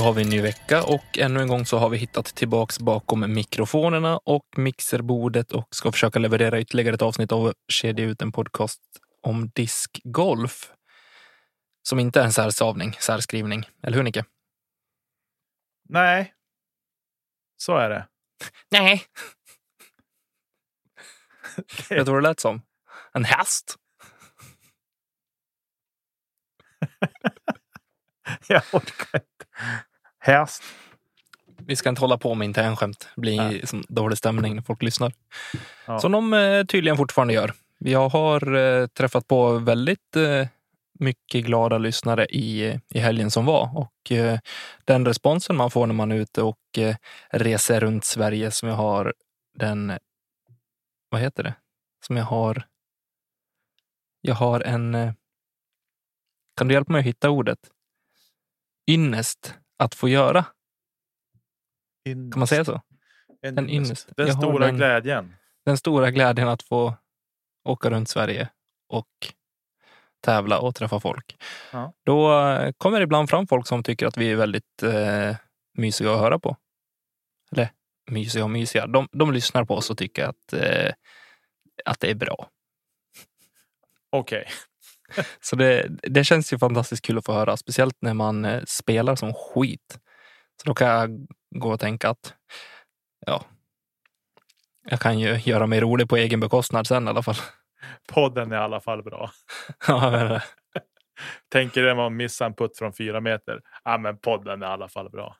Då har vi en ny vecka och ännu en gång så har vi hittat tillbaks bakom mikrofonerna och mixerbordet och ska försöka leverera ytterligare ett avsnitt av Kedja ut en podcast om diskgolf. Som inte är en särstavning, särskrivning. Eller hur Nicke? Nej. Så är det. Nej. Vet du vad det lät som? En häst. Jag orkar inte. Häst. Vi ska inte hålla på med internskämt. Det blir Nej. som dålig stämning när folk lyssnar. Ja. Som de eh, tydligen fortfarande gör. Vi har eh, träffat på väldigt eh, mycket glada lyssnare i, i helgen som var och den responsen man får när man är ute och reser runt Sverige som jag har den, vad heter det? Som jag har, jag har en, kan du hjälpa mig att hitta ordet? Ynnest att få göra, kan man säga så? En. Den Jag har stora den- glädjen. den stora glädjen att få åka runt Sverige och tävla och träffa folk. Ja. Då eh, kommer det ibland fram folk som tycker att vi är väldigt eh, mysiga att höra på. Eller mysiga och mysiga. De, de lyssnar på oss och tycker att, eh, att det är bra. Okej. Så det, det känns ju fantastiskt kul att få höra, speciellt när man eh, spelar som skit. Så då kan jag gå och tänka att ja, jag kan ju göra mig rolig på egen bekostnad sen i alla fall. Podden är i alla fall bra. Ja, menar det. Tänker det man missar en putt från fyra meter. Ja, men podden är i alla fall bra.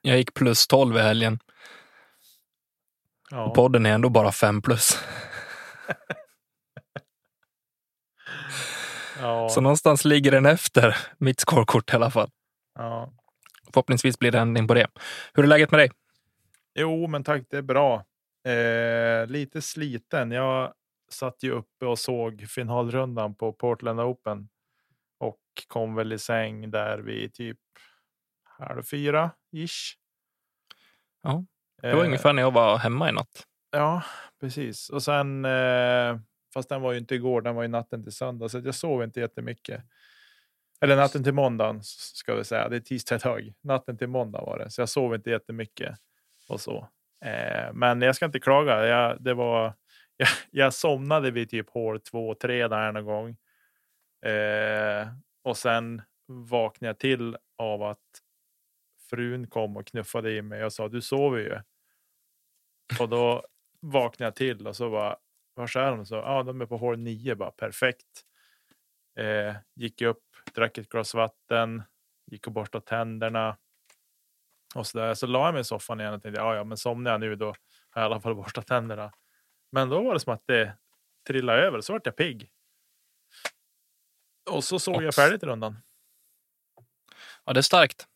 Jag gick plus 12 i helgen. Ja. Podden är ändå bara 5 plus. Ja. Så någonstans ligger den efter mitt scorekort i alla fall. ja. Förhoppningsvis blir det ändring på det. Hur är läget med dig? Jo, men tack, det är bra. Eh, lite sliten. Jag satt ju uppe och såg finalrundan på Portland Open och kom väl i säng där vid typ halv fyra ish. Ja, Det var Eh, ungefär när jag var hemma i natt. Ja, precis. Och sen, eh, fast den var ju inte igår, den var ju natten till söndag, så jag sov inte jättemycket. Eller natten till måndagen ska vi säga. Det är tisdag idag. Natten till måndag var det, så jag sov inte jättemycket och så. Eh, men jag ska inte klaga. Jag, det var, jag, jag somnade vid typ hål två, tre där någon gång. Eh, och sen vaknade jag till av att frun kom och knuffade i mig och sa du sover ju. Och då vaknade jag till och så var var är de? Så, ja, de är på hål 9, bara perfekt. Eh, gick upp, drack ett glas vatten, gick och borstade tänderna. Och så, där. så la jag mig i soffan igen och tänkte, ja, ja, men somnar jag nu då har jag i alla fall borstat tänderna. Men då var det som att det trillade över, så vart jag pigg. Och så såg jag Ops. färdigt rundan. Ja, det är starkt.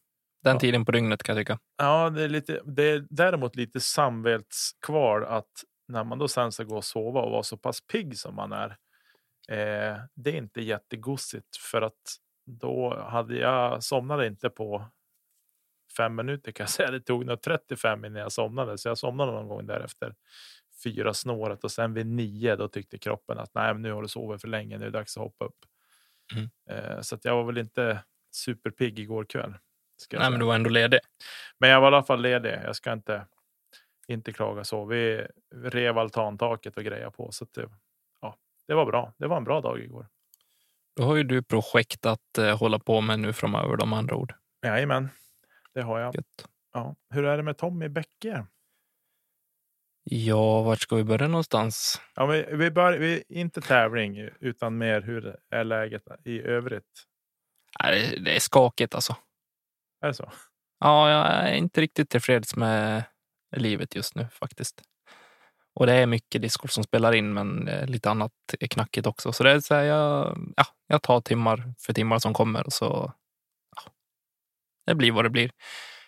Den Ja. tiden på dygnet kan jag tycka. Ja, det är, lite, det är däremot lite samvetskval att när man då sen ska gå och sova och vara så pass pigg som man är. Eh, det är inte jättegosigt för att då hade jag somnade inte på fem minuter kan jag säga. Det tog nog 35 innan jag somnade, så jag somnade någon gång därefter fyra snåret och sen vid nio då tyckte kroppen att nej, nu har du sovit för länge. Nu är det dags att hoppa upp. Mm. Eh, så att jag var väl inte superpigg igår kväll. Nej, men du var ändå ledig. Men jag var i alla fall ledig. Jag ska inte, inte klaga så. Vi rev altantaket och grejer på. Så det, ja, det var bra. Det var en bra dag igår. Då har ju du projekt att eh, hålla på med nu framöver, de andra ord. Jajamän, det har jag. Gött. Ja. Hur är det med Tommy Bäcke? Ja, vart ska vi börja någonstans? Ja, vi vi, inte tävling, utan mer hur är läget i övrigt? Nej, det- det är skakigt alltså. Är det så? Ja, jag är inte riktigt tillfreds med livet just nu faktiskt. Och det är mycket discgolf som spelar in, men eh, lite annat är knackigt också. Så det är så här, jag, ja, jag tar timmar för timmar som kommer och så. Ja, det blir vad det blir.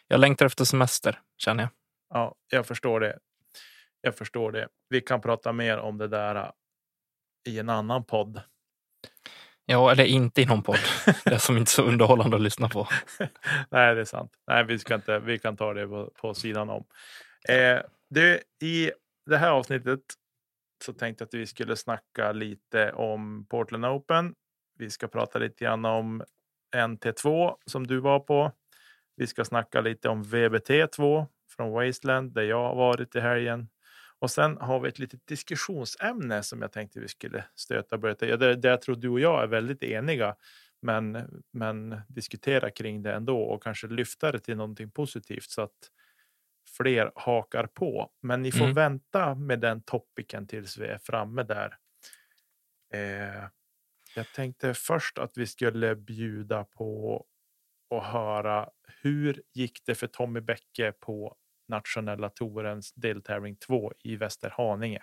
Jag längtar efter semester känner jag. Ja, jag förstår det. Jag förstår det. Vi kan prata mer om det där äh, i en annan podd. Ja, eller inte i någon podd. Det är som inte är så underhållande att lyssna på. Nej, det är sant. Nej, vi, ska inte, vi kan ta det på, på sidan om. Eh, du, I det här avsnittet så tänkte jag att vi skulle snacka lite om Portland Open. Vi ska prata lite grann om NT2 som du var på. Vi ska snacka lite om VBT2 från Wasteland där jag har varit i helgen. Och sen har vi ett litet diskussionsämne som jag tänkte vi skulle stöta och börja. Där, där jag tror du och jag är väldigt eniga men, men diskutera kring det ändå och kanske lyfta det till någonting positivt så att fler hakar på. Men ni får Mm. vänta med den topicen tills vi är framme där. Eh, jag tänkte först att vi skulle bjuda på och höra hur gick det för Tommy Bäcke på nationella tourens deltävling 2 i Västerhaninge?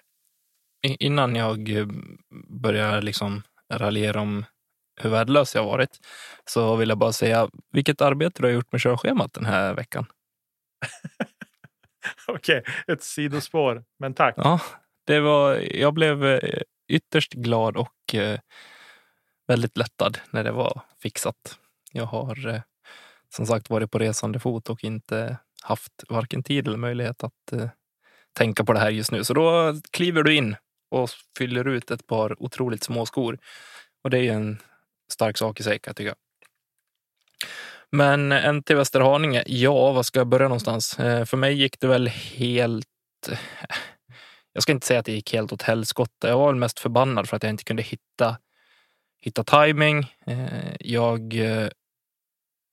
Innan jag eh, börjar liksom raljera om hur värdelös jag varit så vill jag bara säga vilket arbete du har gjort med körschemat den här veckan. Okej, ett sidospår, men tack. Ja, det var, jag blev eh, ytterst glad och eh, väldigt lättad när det var fixat. Jag har eh, som sagt varit på resande fot och inte haft varken tid eller möjlighet att eh, tänka på det här just nu. Så då kliver du in och fyller ut ett par otroligt små skor. Och det är ju en stark sak i sig kan jag tycka. Men eh, en till Västerhaninge, ja, var ska jag börja någonstans? Eh, för mig gick det väl helt... Eh, jag ska inte säga att det gick helt åt helskotta. Jag var väl mest förbannad för att jag inte kunde hitta, hitta timing. Jag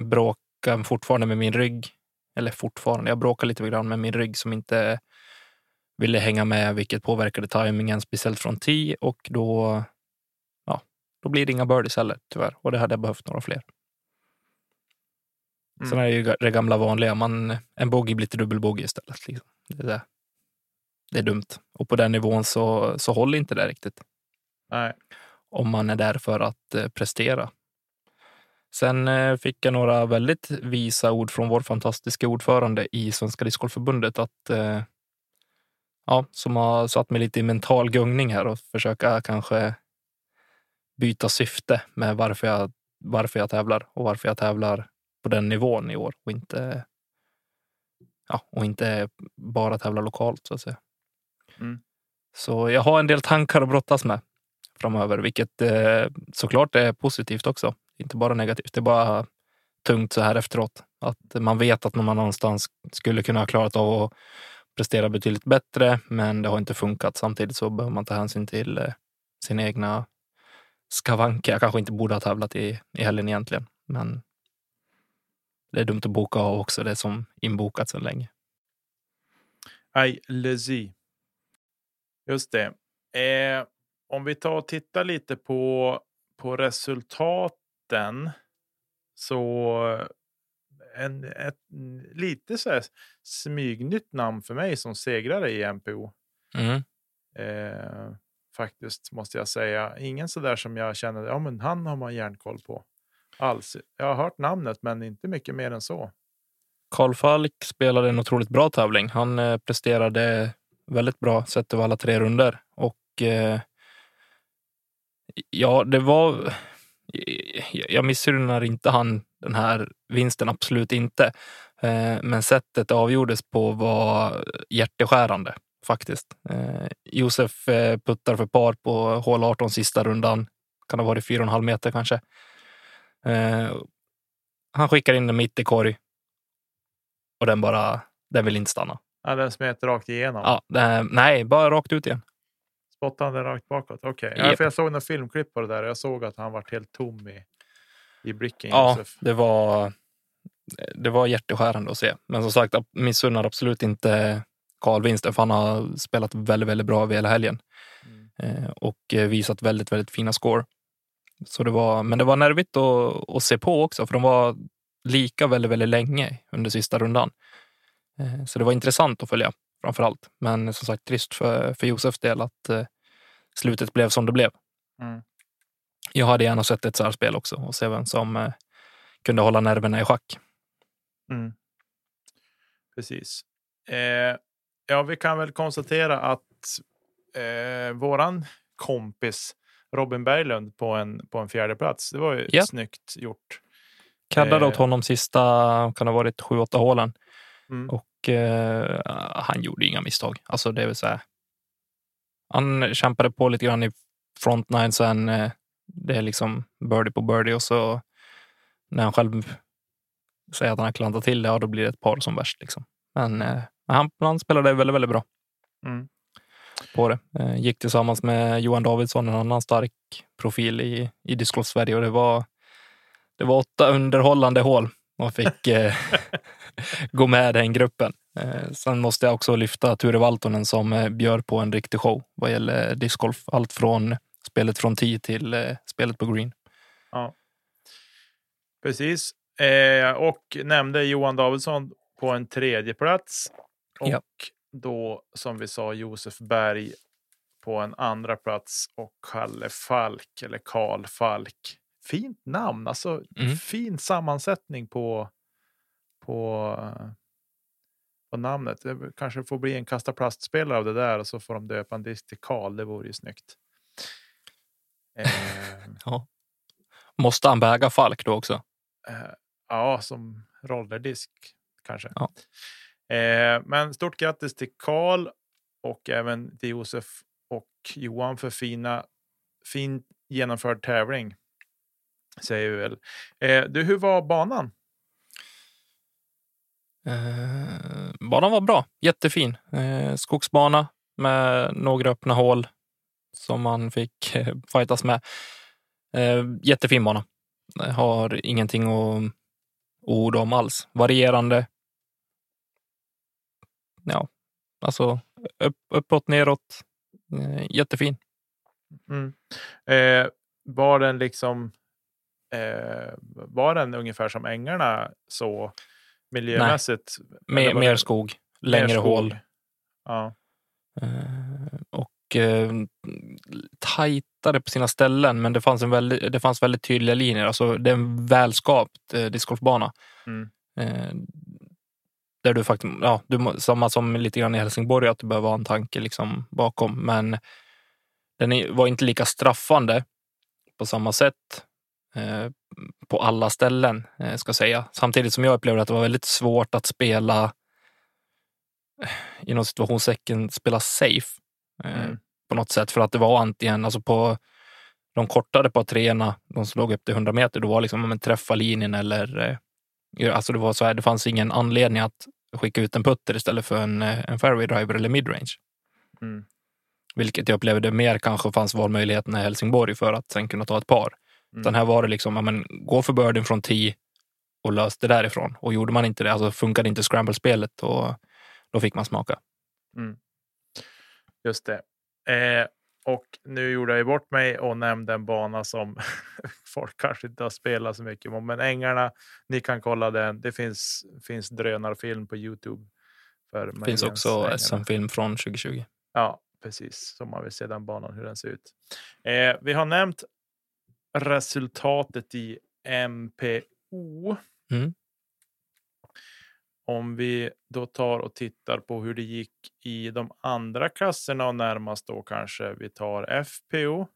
bråkar fortfarande med min rygg. Eller fortfarande, jag bråkar lite grann med min rygg som inte ville hänga med, vilket påverkade tajmingen, speciellt från 10 och då, ja, då blir det inga birdies heller tyvärr. Och det hade jag behövt några fler. Mm. Sen är det ju det gamla vanliga, man, en bogey blir till dubbelbogey istället. Liksom. Det, är det. är dumt. Och på den nivån så, så håller inte det riktigt. Nej. Om man är där för att eh, prestera. Sen eh, fick jag några väldigt visa ord från vår fantastiska ordförande i Svenska Discgolfförbundet att eh, ja, som har satt mig lite i mental gungning här och försöka kanske byta syfte med varför jag, varför jag tävlar och varför jag tävlar på den nivån i år och inte, ja, och inte bara tävla lokalt så att säga. Mm. Så jag har en del tankar att brottas med framöver, vilket eh, såklart är positivt också. Inte bara negativt. Det är bara tungt så här efteråt. Att man vet att man någonstans skulle kunna ha klarat av att prestera betydligt bättre, men det har inte funkat. Samtidigt så behöver man ta hänsyn till eh, sina egna skavanker. Jag kanske inte borde ha tävlat i, i helgen egentligen, men det är dumt att boka av också det som inbokat sedan länge. Aj, Lezi. Just det. Eh, om vi tar och tittar lite på, på resultaten så en, ett lite så här smygnytt namn för mig som segrare i MPO. Mm. Eh, faktiskt måste jag säga. Ingen så där som jag känner, ja men han har man järnkoll på alls. Jag har hört namnet men inte mycket mer än så. Karl Falk spelade en otroligt bra tävling. Han eh, presterade väldigt bra sett över alla tre runder och eh, ja, det var. Eh, jag missunnar inte han den här vinsten, absolut inte. Eh, men sättet det avgjordes på var hjärteskärande faktiskt. Eh, Josef eh, puttar för par på hål 18 sista rundan. Kan ha varit 4,5 meter kanske. Eh, han skickar in den mitt i korg och den bara, den vill inte stanna. Ja, den smet rakt igenom. Ja, det, nej, bara rakt ut igen. Spottade han den rakt bakåt? Okej. Ja, Japp. för jag såg några filmklipp på det där. och Jag såg att han var helt tom i, i blicken. Ja, Josef. det var, det var hjärteskärande att se. Men som sagt, missunnar absolut inte kvalvinsten, för han har spelat väldigt, väldigt bra över hela helgen Mm. eh, och eh, visat väldigt, väldigt fina score. Så det var, men det var nervigt att, att se på också, för de var lika väldigt, väldigt länge under sista rundan. Eh, Så det var intressant att följa framför allt. Men som sagt trist för, för Josefs del att eh, slutet blev som det blev. Mm. Jag hade gärna sett ett särspel också och se vem som eh, kunde hålla nerverna i schack. Mm. Precis. Eh, ja, vi kan väl konstatera att eh, våran kompis Robin Berglund på en, på en fjärde plats. Det var ju Ja. snyggt gjort. Kaddade Eh. åt honom sista, kan ha varit sju, åtta hålen Mm. och eh, han gjorde inga misstag. Alltså det vill säga. Han kämpade på lite grann i front nine sen. Eh, det är liksom birdie på birdie och så när han själv säger att han har klantat till det, ja, då blir det ett par som värst. Liksom. Men eh, han, han spelade väldigt, väldigt bra Mm. På det. Eh, gick tillsammans med Johan Davidsson, en annan stark profil i, i discgolf Sverige och det var, det var åtta underhållande hål och fick eh, gå med den gruppen. Eh, sen måste jag också lyfta Ture Valtonen som bjöd på en riktig show vad gäller discgolf. Allt från spelet från tee till spelet på green. Precis. Eh, och nämnde Johan Davidsson på en tredje plats. Och Ja. Då, som vi sa, Josef Berg på en andra plats och Kalle Falk eller Karl Falk. Fint namn, alltså Mm. fin sammansättning på, på, på namnet. Det kanske får bli en kasta plastspelare av det där och så får de döpa en disk till Karl. Det vore ju snyggt. Eh, Ja. Måste han väga Falk då också? Eh, ja, som rollerdisk kanske. Ja. Eh, men stort grattis till Karl och även till Josef och Johan för fina, fint genomförd tävling. Säger vi väl. Eh, du, hur var banan? Eh, banan var bra, jättefin. Eh, skogsbana med några öppna hål som man fick eh, fightas med. Eh, jättefin bana. Har ingenting att ord om alls. Varierande. Ja, alltså upp, uppåt, neråt. Eh, jättefin. Mm. Eh, var den liksom eh, var den ungefär som ängarna så miljömässigt? Mer, mer skog, mer längre skog? hål. Ja. Eh, och eh, tajtare på sina ställen, men det fanns, en väldigt, det fanns väldigt tydliga linjer. Alltså, det är en välskapt eh, discgolfbana. Mm. Där du faktiskt, ja, du, samma som lite grann i Helsingborg, att du behöver ha en tanke liksom bakom. Men den var inte lika straffande på samma sätt eh, på alla ställen, eh, ska säga. Samtidigt som jag upplevde att det var väldigt svårt att spela eh, inom situationstecken spela safe eh, Mm. på något sätt. För att det var antingen, alltså på de kortare på treorna, de som låg upp till 100 meter, då var liksom träffa linjen eller eh, Alltså det, var så här, det fanns ingen anledning att skicka ut en putter istället för en, eh, en fairway driver eller midrange. Mm. Vilket jag upplevde mer kanske fanns valmöjligheterna i Helsingborg för att sen kunna ta ett par. Mm. Utan här var det liksom, ja, men, gå för birdien från 10 och lös det därifrån. Och gjorde man inte det, alltså funkade inte scramble-spelet, och då fick man smaka. Just det. Eh, och nu gjorde jag ju bort mig och nämnde en bana som folk kanske inte har spelat så mycket om. Men Ängarna, ni kan kolla den. Det finns, finns drönarfilm på Youtube. För Det finns också. SM-film från 2020. Ja, precis. Så man vill se den banan, hur den ser ut. Eh, vi har nämnt resultatet i MPO. Mm. Om vi då tar och tittar på hur det gick i de andra klasserna och närmast då kanske vi tar FPO.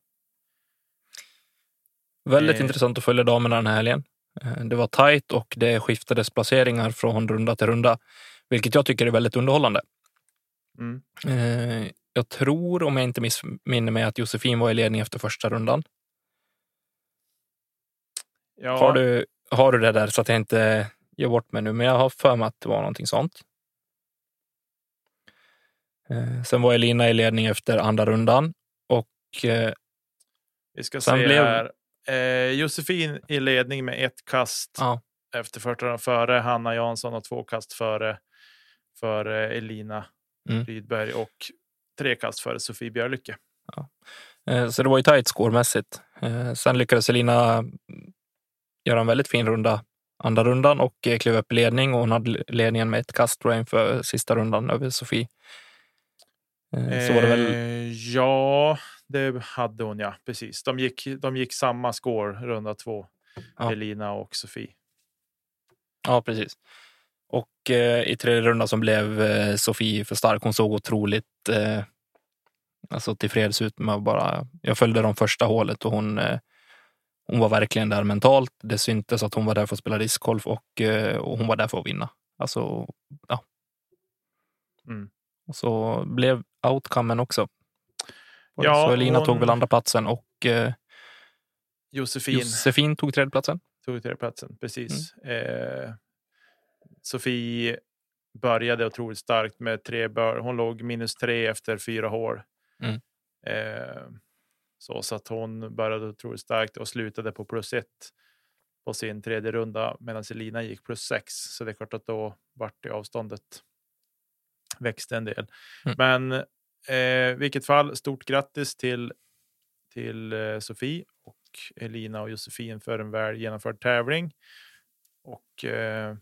Väldigt Eh. intressant att följa damerna den här helgen. Eh, Det var tajt och det skiftades placeringar från runda till runda, vilket jag tycker är väldigt underhållande. Mm. Eh, Jag tror, om jag inte missminner mig, att Josefin var i ledning efter första rundan. Ja, Har, du, har du det där så att jag inte gör bort mig nu, men jag har för mig att det var någonting sånt. Eh, Sen var Elina i ledning efter andra rundan och eh, vi ska sen se blev- här. Eh, Josefin i ledning med ett kast ja, efter första rundan före Hanna Jansson och två kast före, före Elina. Mm. Rydberg och tre kast före Sofie Björlycke. Eh, Så det var ju tajt scoremässigt. Eh, Sen lyckades Elina göra en väldigt fin runda andra rundan och eh, klev upp i ledning och hon hade ledningen med ett kast tror jag, inför sista rundan över Sofie. Eh, Så var det väl, Eh, ja, det hade hon ja. Precis. De gick, de gick samma score runda två. Ja. Elina och Sofie. ja precis. Och eh, i tredje rundan som blev eh, Sofie för stark. Hon såg otroligt eh, alltså tillfreds ut med att bara, jag följde de första hålet och hon, eh, hon var verkligen där mentalt. Det syntes att hon var där för att spela discgolf och, eh, och hon var där för att vinna. Alltså, ja. Mm. Och så blev outcomen också. Ja, så Elina tog hon- väl andra platsen och eh, Josefin Josefin tog tredje platsen. tog tredjeplatsen. Precis. Mm. Eh, Sofie började otroligt starkt med tre bör. Hon låg minus tre efter fyra hål. Mm. Eh, så, så att hon började otroligt starkt och slutade på plus ett på sin tredje runda medan Elina gick plus sex. Så det är klart att då vart det avståndet växte en del. Mm. Men eh, vilket fall, stort grattis till till eh, Sofie och Elina och Josefin för en väl genomförd tävling. Och eh,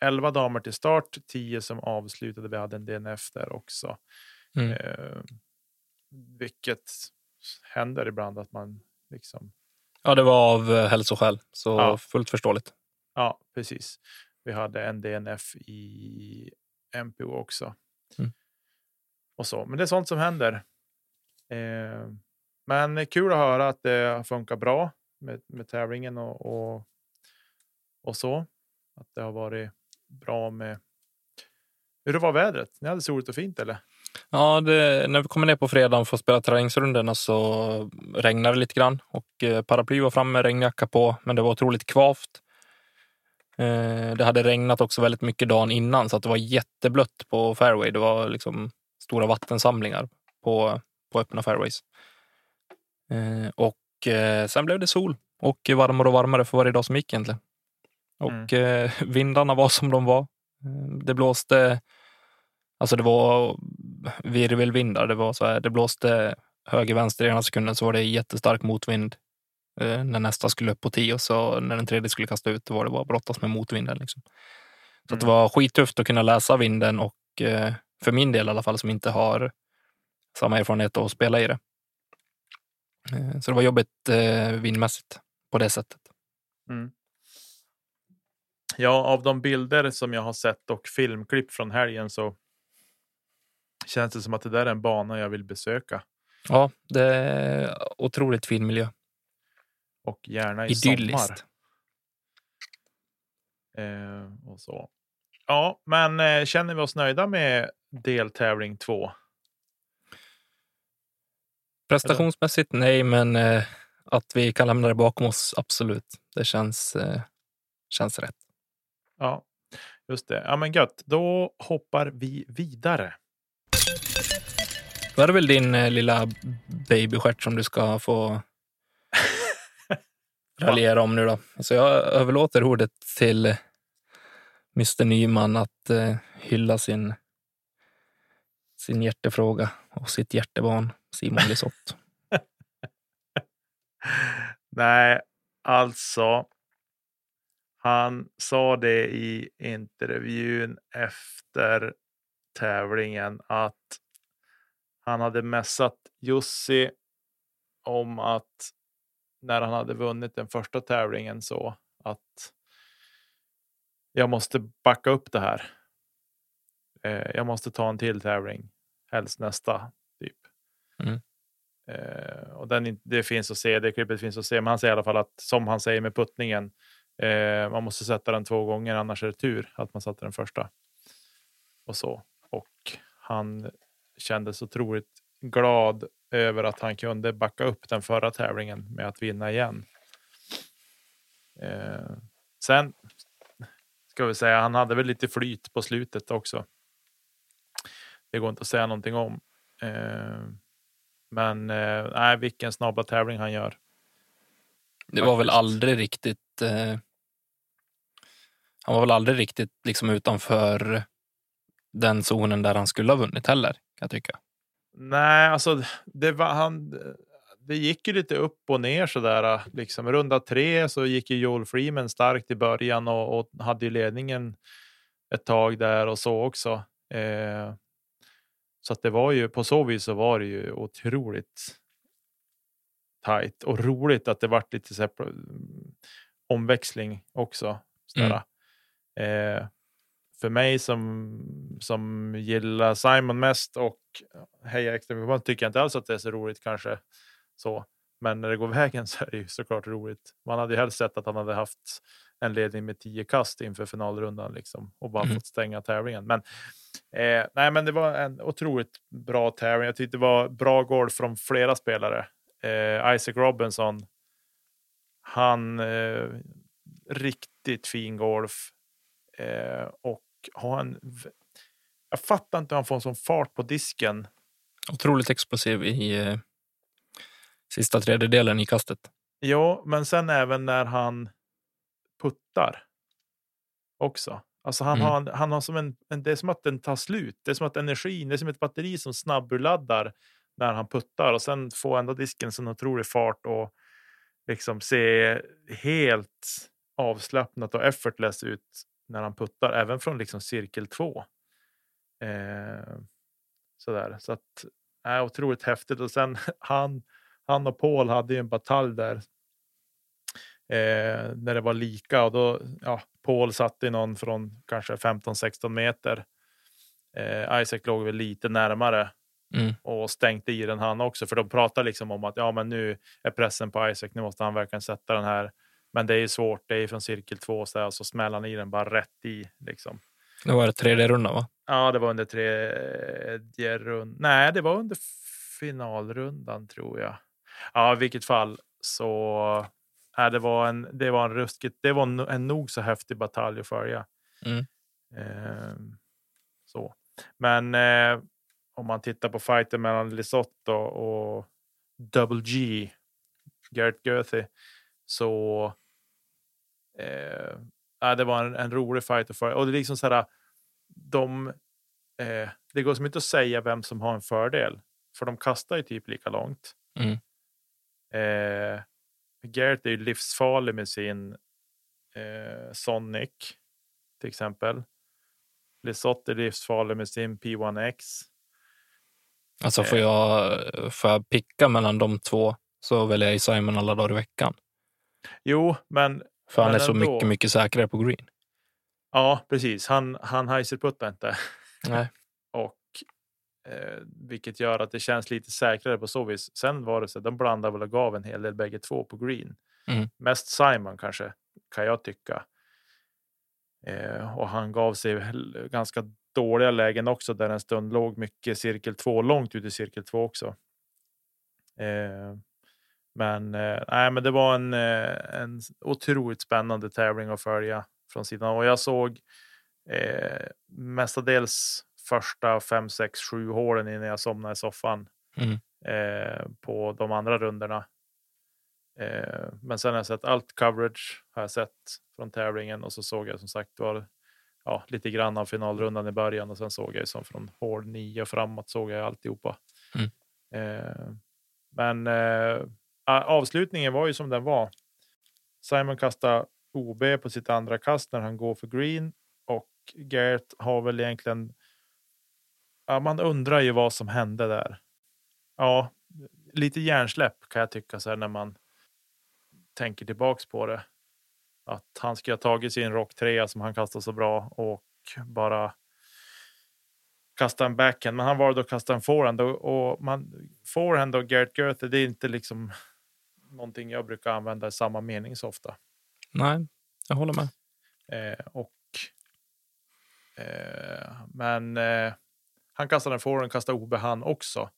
11 damer till start, 10 som avslutade. Vi hade en DNF där också. Mm. Eh, vilket händer ibland att man liksom. Ja, det var av eh, hälsoskäl, så Ja. fullt förståeligt. Ja, precis. Vi hade en DNF i MPO också. Mm. Och så, men det är sånt som händer. Eh, men kul att höra att det har funkat bra med, med tävlingen och, och, och så. Att det har varit bra med. Hur det var vädret? Ni hade soligt och fint eller? Ja, det, när vi kommer ner på fredagen för att spela träningsrundorna så regnade det lite grann och eh, paraply var framme, regnjacka på, men det var otroligt kvavt. Eh, Det hade regnat också väldigt mycket dagen innan så att det var jätteblött på fairway. Det var liksom stora vattensamlingar på, på öppna fairways. Eh, Och sen blev det sol och varmare och varmare för varje dag som gick egentligen. Och eh, vindarna var som de var. Det blåste Alltså det var virvelvindar. Det, var så här, det blåste höger, vänster i ena sekunden så var det jättestark motvind eh, när nästa skulle upp på tio och så när den tredje skulle kasta ut var det bara brottas med motvinden. Liksom. Så att det Mm. var skittufft att kunna läsa vinden och eh, för min del i alla fall som inte har samma erfarenhet av att spela i det. Eh, så det var jobbigt eh, vindmässigt på det sättet. Mm. Ja, av de bilder som jag har sett och filmklipp från helgen så känns det som att det där är en bana jag vill besöka Ja, det är otroligt fin miljö. och gärna i sommar. Idylliskt. Eh, och så. Ja, men eh, känner vi oss nöjda med deltävling två? Prestationsmässigt nej, men eh, att vi kan lämna det bakom oss, absolut. Det känns, eh, känns rätt. Ja, just det. Ja, men gött. Då hoppar vi vidare. Då är det väl din eh, lilla babystjärt som du ska få raljera om nu då. Så jag överlåter ordet till Mr Nyman att eh, hylla sin, sin hjärtefråga och sitt hjärtebarn Simon Lisotte. Nej, alltså. Han sa det i intervjun efter tävlingen att han hade mässat Jussi om att när han hade vunnit den första tävlingen så att jag måste backa upp det här. Eh, jag måste ta en till tävling, helst nästa typ. Mm. Eh, och den, det finns att se, det klippet finns att se, men han säger i alla fall att som han säger med puttningen, eh, man måste sätta den två gånger, annars är det tur att man satte den första. Och så. Och han kändes otroligt glad över att han kunde backa upp den förra tävlingen med att vinna igen. Eh, sen ska vi säga, han hade väl lite flyt på slutet också. Det går inte att säga någonting om. Eh, men eh, nej, vilken snabba tävling han gör. Det var väl aldrig riktigt... Eh, han var väl aldrig riktigt liksom utanför den zonen där han skulle ha vunnit heller, kan jag tycka. Nej, alltså det var han. Det gick ju lite upp och ner så där. Liksom runda tre så gick ju Joel Freeman starkt i början och, och hade ju ledningen ett tag där och så också. Eh, så att det var ju på så vis så var det ju otroligt. Tajt och roligt att det vart lite så här, omväxling också. Mm. Eh, för mig som, som gillar Simon mest och hejar extra mycket tycker jag inte alls att det är så roligt kanske. Så. Men när det går vägen så är det ju såklart roligt. Man hade ju helst sett att han hade haft en ledning med tio kast inför finalrundan liksom, och bara mm. fått stänga tävlingen. Men, eh, nej, men det var en otroligt bra tävling. Jag tyckte det var bra golf från flera spelare. Eh, Isaac Robinson. Han eh, riktigt fin golf eh, och har en. Jag fattar inte hur han får en sån fart på disken. Otroligt explosiv i eh, sista tredjedelen i kastet. Ja, men sen även när han puttar också. Alltså han, mm. har, han har som en, det är som att den tar slut. Det är som att energin, det är som ett batteri som snabburladdar när han puttar och sen får ändå disken sån otrolig fart och liksom se helt avslappnat och effortless ut när han puttar, även från liksom cirkel två. Eh, sådär. Så att, är otroligt häftigt. Och sen han, han och Paul hade ju en batalj där. Eh, när det var lika och då, ja, Paul satte någon från kanske 15-16 meter. Eh, Isaac låg väl lite närmare mm. och stängde i den han också. För de pratar liksom om att ja, men nu är pressen på Isaac. Nu måste han verkligen sätta den här men det är ju svårt. Det är från cirkel två så, där, så smäller han i den bara rätt i. Liksom. Det var det tredje rundan va? Ja, det var under tredje rundan. Nej, det var under finalrundan tror jag. Ja, i vilket fall så. Nej, det var en. Det var en ruskigt. Det var en, en nog så häftig batalj att följa. Mm. Eh, så, men eh, om man tittar på fighten mellan Lisotto och Double G, Garrett Goethe, så eh, det var en, en rolig fight. För, och det är liksom så här, de, eh, det går som inte att säga vem som har en fördel, för de kastar ju typ lika långt. Mm. Eh, Garrett är ju livsfarlig med sin eh, Sonic till exempel. Lisotte är livsfarlig med sin P1X. Alltså får eh. jag, får jag picka mellan de två så väljer jag Simon alla dagar i veckan. Jo, men... För han men är så ändå... mycket, mycket säkrare på green. Ja, precis. Han, han heiserputtar inte. Nej. och eh, vilket gör att det känns lite säkrare på så vis. Sen var det så de blandade väl och gav en hel del bägge två på green. Mm. Mest Simon kanske, kan jag tycka. Eh, och han gav sig ganska dåliga lägen också där en stund låg mycket cirkel två långt ut i cirkel två också. Eh, men, eh, nej, men det var en, eh, en otroligt spännande tävling att följa från sidan. Och jag såg eh, mestadels första fem, sex, sju hålen innan jag somnade i soffan mm. eh, på de andra rundorna. Eh, men sen har jag sett allt coverage har jag sett från tävlingen och så såg jag som sagt var ja, lite grann av finalrundan i början och sen såg jag som från hål 9 och framåt såg jag alltihopa. Mm. Eh, men eh, avslutningen var ju som den var. Simon kastar OB på sitt andra kast när han går för green och Gert har väl egentligen. Ja, man undrar ju vad som hände där. Ja, lite hjärnsläpp kan jag tycka så här när man tänker tillbaks på det. Att han ska ha tagit sin rock 3 som han kastar så bra och bara kasta en backhand. Men han valde att kasta en forehand och, och man forehand och Gert Goethe. Det är inte liksom någonting jag brukar använda i samma mening så ofta. Nej, jag håller med. Eh, och, eh, men eh, han kastade en forehand, kastade OB han också.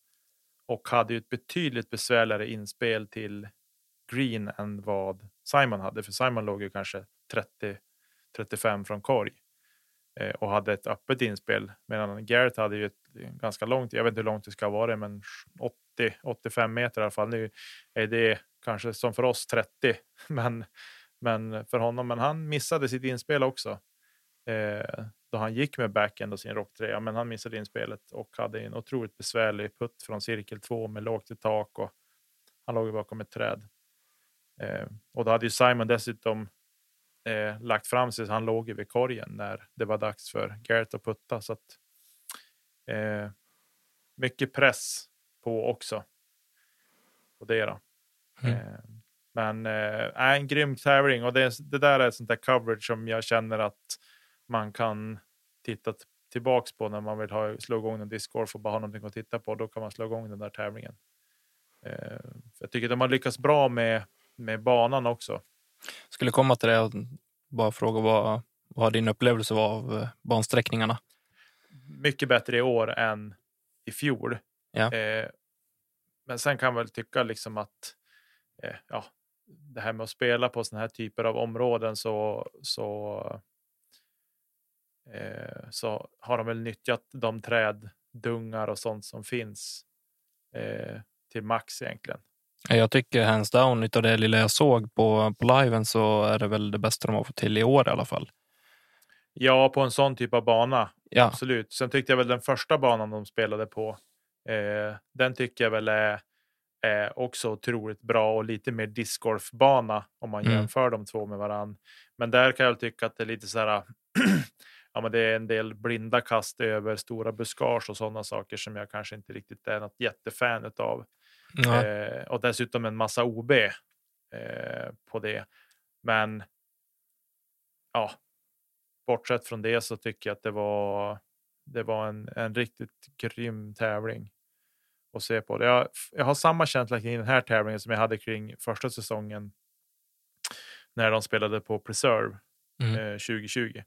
Och hade ju ett betydligt besvärligare inspel till green än vad Simon hade. För Simon låg ju kanske 30-35 från korg eh, och hade ett öppet inspel. Medan Garrett hade ju ett ganska långt, jag vet inte hur långt det ska vara, men 80-85 meter i alla fall. Nu är det kanske som för oss 30, men, men för honom. Men han missade sitt inspel också. eh, då han gick med backhand och sin rocktröja, men han missade inspelet och hade en otroligt besvärlig putt från cirkel två med lågt i tak och han låg bakom ett träd. Eh, och då hade ju Simon dessutom eh, lagt fram sig, så han låg vid korgen när det var dags för Garrett att putta. Så att, eh, mycket press på också. På det då. Mm. Eh, men äh, en grym tävling och det, det där är ett sånt där coverage som jag känner att man kan titta tillbaks på när man vill ha, slå igång en discgolf och bara ha någonting att titta på. Då kan man slå igång den där tävlingen. Eh, jag tycker de har lyckats bra med, med banan också. Skulle komma till det och bara fråga vad, vad din upplevelse var av eh, bansträckningarna? Mycket bättre i år än i fjol. Ja. Eh, men sen kan man väl tycka liksom att eh, ja, det här med att spela på sådana här typer av områden så, så, eh, så har de väl nyttjat de träddungar och sånt som finns till max egentligen. Jag tycker hands down utav det lilla jag såg på, på liven så är det väl det bästa de har fått till i år i alla fall. Ja, på en sån typ av bana. Ja. Absolut. Sen tyckte jag väl den första banan de spelade på. Eh, den tycker jag väl är är också otroligt bra och lite mer discgolfbana om man mm. jämför de två med varann. Men där kan jag tycka att det är lite så här. ja, men det är en del blinda kast över stora buskage och sådana saker som jag kanske inte riktigt är något jättefan av. Mm. Eh, och dessutom en massa OB eh, på det. Men ja, bortsett från det så tycker jag att det var. Det var en, en riktigt grym tävling och se på. Jag, jag har samma känsla kring den här tävlingen som jag hade kring första säsongen när de spelade på Preserve mm. eh, 2020.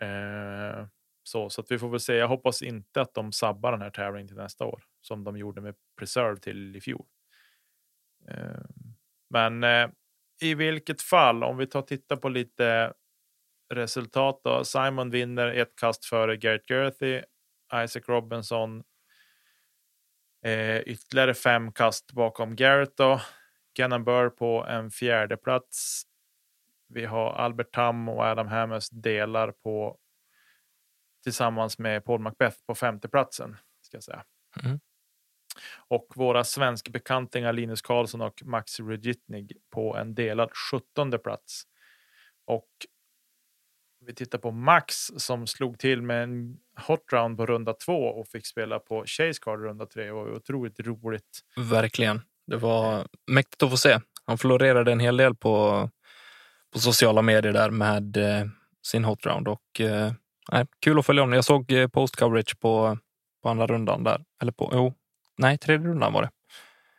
Eh, så, så att vi får väl se. Jag hoppas inte att de sabbar den här tävlingen till nästa år som de gjorde med Preserve till i fjol. Eh, men eh, i vilket fall, om vi tar och tittar på lite resultat då. Simon vinner ett kast före Garrett Gerthy Isaac Robinson. Eh, ytterligare fem kast bakom Garrett då. Gannon Burr på en fjärde plats. Vi har Albert Tam och Adam Hammers delar på tillsammans med Paul Macbeth på femteplatsen. Ska jag säga. Mm. Och våra svenskbekantingar Linus Karlsson och Max Regitnig på en delad sjuttonde plats. Och vi tittar på Max som slog till med en hot round på runda två och fick spela på Chase Card runda tre. Det var otroligt roligt. Verkligen. Det var mäktigt att få se. Han florerade en hel del på, på sociala medier där med eh, sin hot round och eh, kul att följa honom. Jag såg eh, post coverage på, på andra rundan där. Eller på, oh, nej, tredje rundan var det.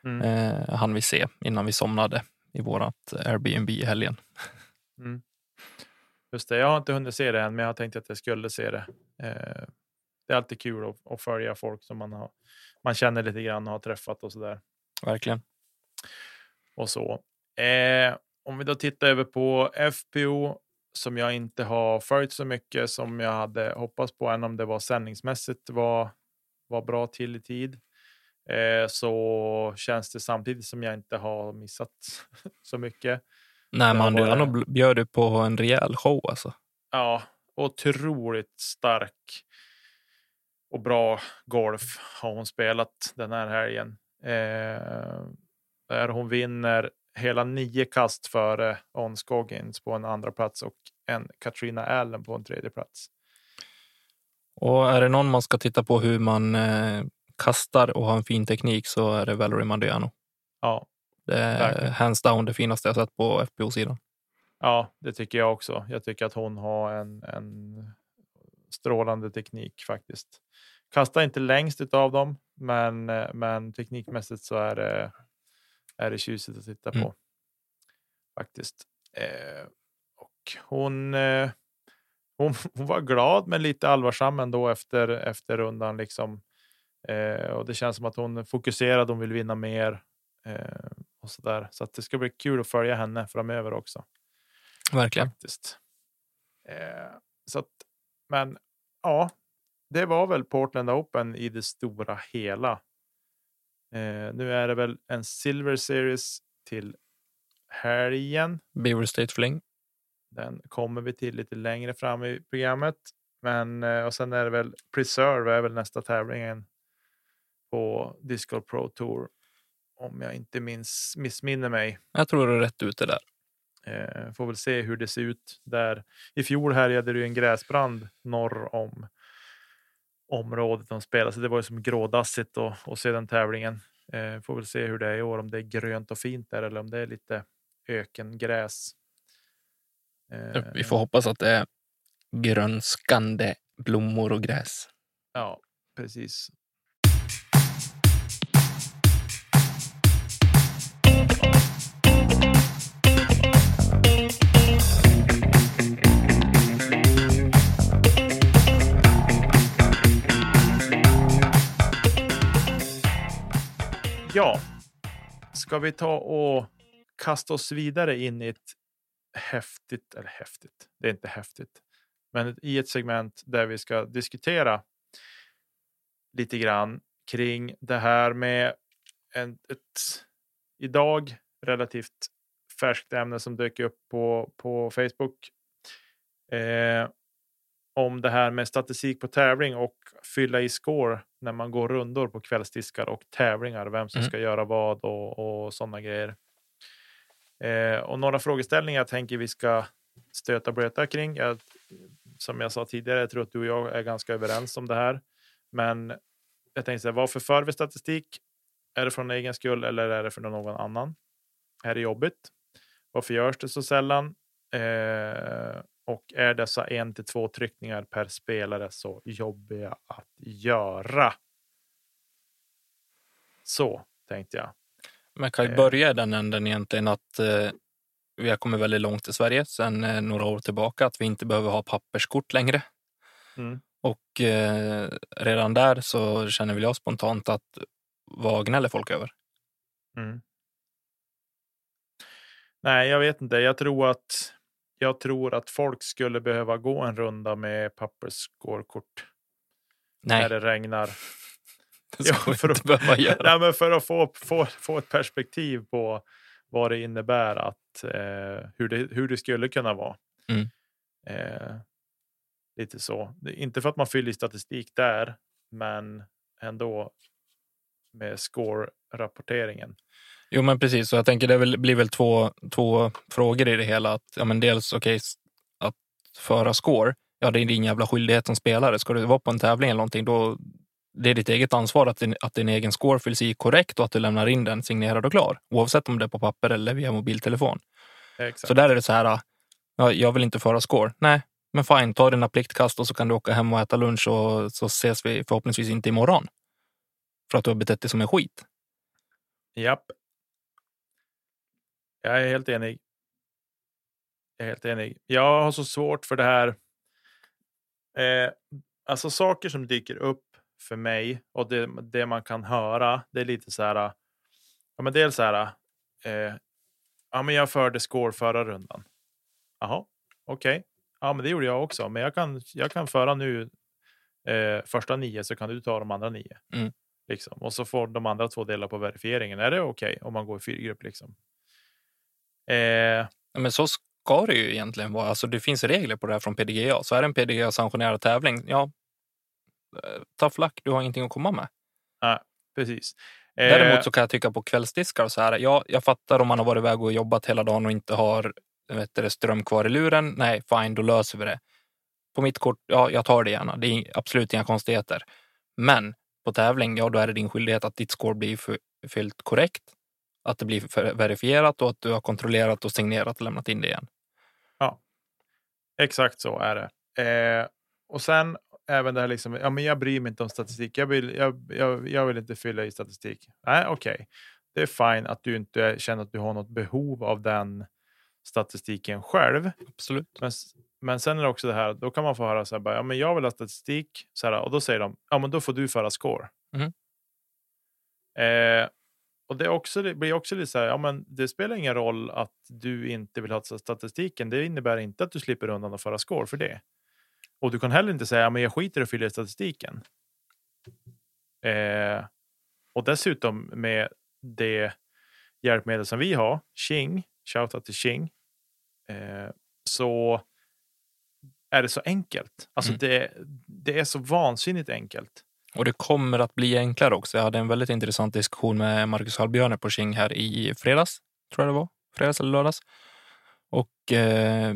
Mm. Eh, han vi se innan vi somnade i vårat Airbnb i helgen. Mm. Just det, jag har inte hunnit se det än, men jag tänkte att jag skulle se det. Eh, det är alltid kul att, att, följa folk som man, har, man känner lite grann och har träffat och så där. Verkligen. Och så. Eh, om vi då tittar över på FPO som jag inte har följt så mycket som jag hade hoppats på, än om det var sändningsmässigt var, var bra till i tid. Eh, så känns det samtidigt som jag inte har missat så mycket. Nej, men han bjöd du på en rejäl show alltså. Ja, otroligt stark och bra golf har hon spelat den här helgen. Eh, där hon vinner hela nio kast före On Scoggins på en andra plats och en Katrina Allen på en tredje plats. Och är det någon man ska titta på hur man eh, kastar och har en fin teknik så är det Valerie Mandiano. Ja, det är hands down det finaste jag sett på FBO-sidan. Ja, det tycker jag också. Jag tycker att hon har en, en strålande teknik faktiskt. Kastar inte längst av dem, men, men teknikmässigt så är det, är det tjusigt att titta mm. på. Faktiskt. Eh, och hon, eh, hon, hon, var glad men lite allvarsam ändå efter, efter rundan. Liksom. Eh, och det känns som att hon är fokuserad, hon vill vinna mer. Eh, och så där. Så att det ska bli kul att följa henne framöver också. Verkligen. Faktiskt. Eh, så att, men ja, det var väl Portland Open i det stora hela. Eh, nu är det väl en Silver Series till helgen. Beaver State Fling. Den kommer vi till lite längre fram i programmet. Men eh, och sen är det väl Preserve är väl nästa tävlingen på Discord Pro Tour. Om jag inte minns, missminner mig. Jag tror du är rätt ute där. Eh, får väl se hur det ser ut där. I fjol härjade det ju en gräsbrand norr om området de spelade, så det var ju som grådassigt att se den tävlingen. Eh, får väl se hur det är i år, om det är grönt och fint där eller om det är lite ökengräs. Eh, Vi får hoppas att det är grönskande blommor och gräs. Ja, precis. Ja, ska vi ta och kasta oss vidare in i ett häftigt, eller häftigt, det är inte häftigt, men i ett segment där vi ska diskutera lite grann kring det här med en, ett idag relativt färskt ämne som dök upp på, på Facebook. Eh, om det här med statistik på tävling och fylla i score när man går rundor på kvällsdiskar och tävlingar. Vem som mm. ska göra vad och, och sådana grejer. Eh, och några frågeställningar jag tänker vi ska stöta blöta kring. Jag, som jag sa tidigare, jag tror att du och jag är ganska överens om det här. Men jag tänkte säga, varför för vi statistik? Är det från egen skull eller är det för någon annan? Är det jobbigt? Varför görs det så sällan? Eh, och är dessa en till två tryckningar per spelare så jobbiga att göra? Så tänkte jag. Man kan ju eh. börja i den änden egentligen att eh, vi har kommit väldigt långt i Sverige sedan eh, några år tillbaka, att vi inte behöver ha papperskort längre. Mm. Och eh, redan där så känner väl jag spontant att vad gnäller folk över? Mm. Nej, jag vet inte. Jag tror att jag tror att folk skulle behöva gå en runda med pappersskårkort. Nej. När det regnar. Det ja, för, att, behöva göra. Nej, men för att få, få, få ett perspektiv på vad det innebär att eh, hur, det, hur det skulle kunna vara. Mm. Eh, lite så. Inte för att man fyller i statistik där, men ändå med score-rapporteringen. Jo, men precis. Så jag tänker det blir väl två, två frågor i det hela. Att, ja, men dels okej, okay, att föra score. Ja, det är din jävla skyldighet som spelare. Ska du vara på en tävling eller någonting, då det är ditt eget ansvar att din, att din egen score fylls i korrekt och att du lämnar in den signerad och klar. Oavsett om det är på papper eller via mobiltelefon. Exakt. Så där är det så här, ja, jag vill inte föra score. Nej, men fine, ta dina pliktkast och så kan du åka hem och äta lunch och så ses vi förhoppningsvis inte imorgon. För att du har betett dig som en skit. Japp. Jag är helt enig. Jag är helt enig. Jag har så svårt för det här. Eh, alltså saker som dyker upp för mig och det, det man kan höra. Det är lite så här. Ja, men dels så här. Eh, ja, men jag förde score förra rundan. Jaha, okej. Okay. Ja, men det gjorde jag också. Men jag kan, jag kan föra nu eh, första nio så kan du ta de andra nio. Mm. Liksom. Och så får de andra två delar på verifieringen. Är det okej okay om man går i fyrgrupp? Liksom? Eh, men så ska det ju egentligen vara. Alltså, det finns regler på det här från PDGA. Så är det en PDGA-sanktionerad tävling, ja, eh, ta flack, du har ingenting att komma med. Ja, precis. Eh, Däremot så kan jag tycka på kvällsdiskar och så här. Ja, jag fattar om man har varit iväg och jobbat hela dagen och inte har vet du, ström kvar i luren. Nej, fine, då löser vi det. På mitt kort, ja, jag tar det gärna. Det är absolut inga konstigheter. Men på tävling, ja, då är det din skyldighet att ditt score blir fyllt korrekt att det blir verifierat och att du har kontrollerat och signerat och lämnat in det igen. Ja, exakt så är det. Eh, och sen även det här liksom, ja, men jag bryr mig inte om statistik. Jag vill, jag, jag, jag vill inte fylla i statistik. Nej, okej. Okay. Det är fine att du inte känner att du har något behov av den statistiken själv. Absolut. Men, men sen är det också det här, då kan man få höra så här, bara, ja, men jag vill ha statistik. Så här, och då säger de, ja, men då får du föra score. Mm. Eh, och det, också, det blir också lite så här, ja, men det spelar ingen roll att du inte vill ha statistiken. Det innebär inte att du slipper undan att föra score för det. Och du kan heller inte säga, ja, men jag skiter i att fylla i statistiken. Eh, och dessutom med det hjälpmedel som vi har, Xing, shoutout till Xing, eh, så är det så enkelt. Alltså Mm. det, det är så vansinnigt enkelt. Och det kommer att bli enklare också. Jag hade en väldigt intressant diskussion med Marcus Hallbjörne på King här i fredags, tror jag det var. Fredags eller lördags. Och eh,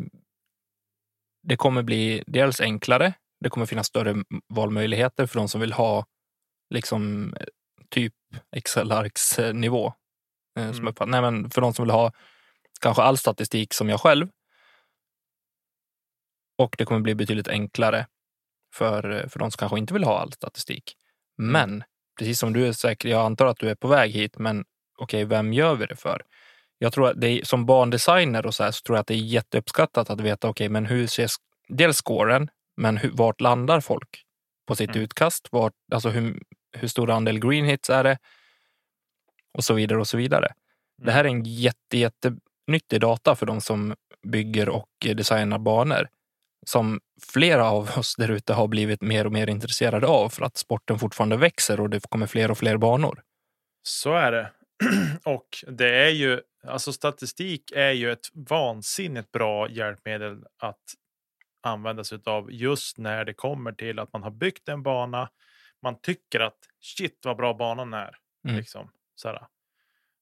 det kommer bli dels enklare. Det kommer finnas större valmöjligheter för de som vill ha liksom eh, typ Excel-arks-nivå. Eh, som Mm. uppfatt- Nej, men för de som vill ha kanske all statistik som jag själv. Och det kommer bli betydligt enklare för, för de som kanske inte vill ha all statistik. Men precis som du är säker, jag antar att du är på väg hit, men okej, vem gör vi det för? Jag tror att det är, som barndesigner och så här, så tror jag att det är jätteuppskattat att veta, okej, men hur ser dels scoren, men hur, vart landar folk på sitt Mm. utkast? Vart, alltså hur, hur stor andel green hits är det? Och så vidare och så vidare. Det här är en jätte, jättenyttig data för de som bygger och designar banor som flera av oss där ute har blivit mer och mer intresserade av för att sporten fortfarande växer och det kommer fler och fler banor. Så är det. Och det är ju, alltså statistik är ju ett vansinnigt bra hjälpmedel att använda sig av just när det kommer till att man har byggt en bana. Man tycker att shit vad bra banan är. Mm. Liksom.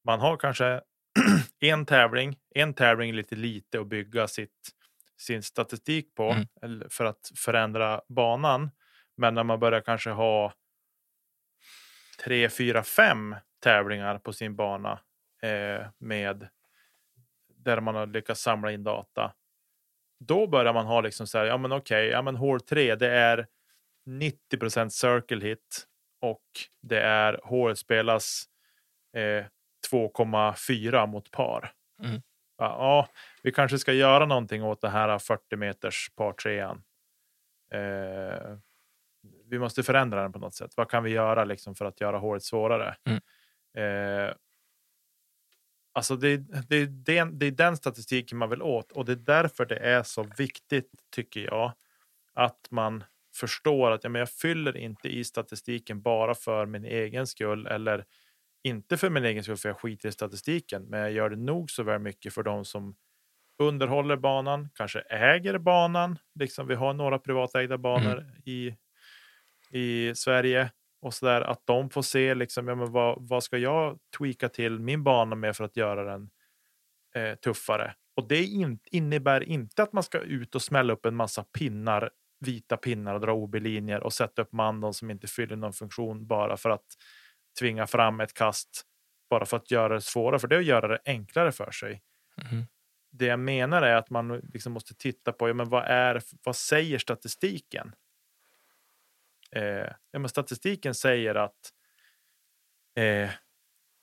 Man har kanske en tävling, en tävling lite lite att bygga sitt, sin statistik på Mm. för att förändra banan. Men när man börjar kanske ha tre, fyra, fem tävlingar på sin bana eh, med där man har lyckats samla in data. Då börjar man ha liksom så här, ja men okej, ja men hål 3 det är 90% circle hit och det är hål spelas eh, 2,4 mot par. Mm. Ja, vi kanske ska göra någonting åt det här 40 meters par trean. Eh, vi måste förändra den på något sätt. Vad kan vi göra liksom för att göra hålet svårare? Mm. Eh, alltså det, det, det, är- det är den statistiken man vill åt och det är därför det är så viktigt tycker jag att man förstår att ja, men jag fyller inte i statistiken bara för min egen skull eller inte för min egen skull för jag skiter i statistiken men jag gör det nog så väl mycket för de som underhåller banan, kanske äger banan. Liksom vi har några privatägda banor i, i Sverige och så där att de får se liksom, ja, men vad, vad ska jag tweaka till min bana med för att göra den eh, tuffare. Och det in, innebär inte att man ska ut och smälla upp en massa pinnar, vita pinnar och dra OB-linjer och sätta upp mandon som inte fyller någon funktion bara för att tvinga fram ett kast bara för att göra det svårare, för det är att göra det enklare för sig Mhm. det jag menar är att man liksom måste titta på ja, men vad, är, vad säger statistiken? Eh, ja, men statistiken säger att eh,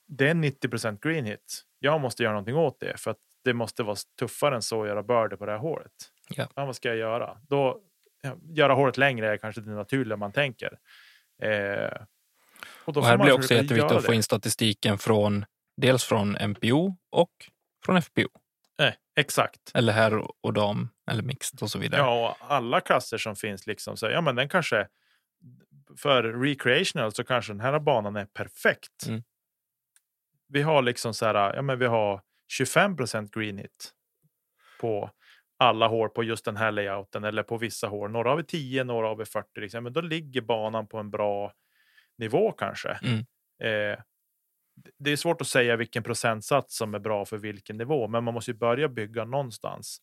det är 90% green hit. Jag måste göra någonting åt det för att det måste vara tuffare än så att göra börde på det här hålet. Ja. vad ska jag göra? Då, göra hålet längre är kanske det naturliga man tänker. Eh, och Och här blir också försöka jätteviktigt att få det. in statistiken från dels från MPO och från FPO. Eh, exakt. Eller herr och dam eller mixed och så vidare. Ja, och alla klasser som finns liksom så ja, men den kanske för recreational så kanske den här banan är perfekt. Mm. Vi har liksom så här, ja, men vi har 25 green hit på alla hår på just den här layouten eller på vissa hår. Några har vi 10, några har vi 40. Liksom. Men då ligger banan på en bra nivå kanske. Mm. Eh, det är svårt att säga vilken procentsats som är bra för vilken nivå, men man måste ju börja bygga någonstans.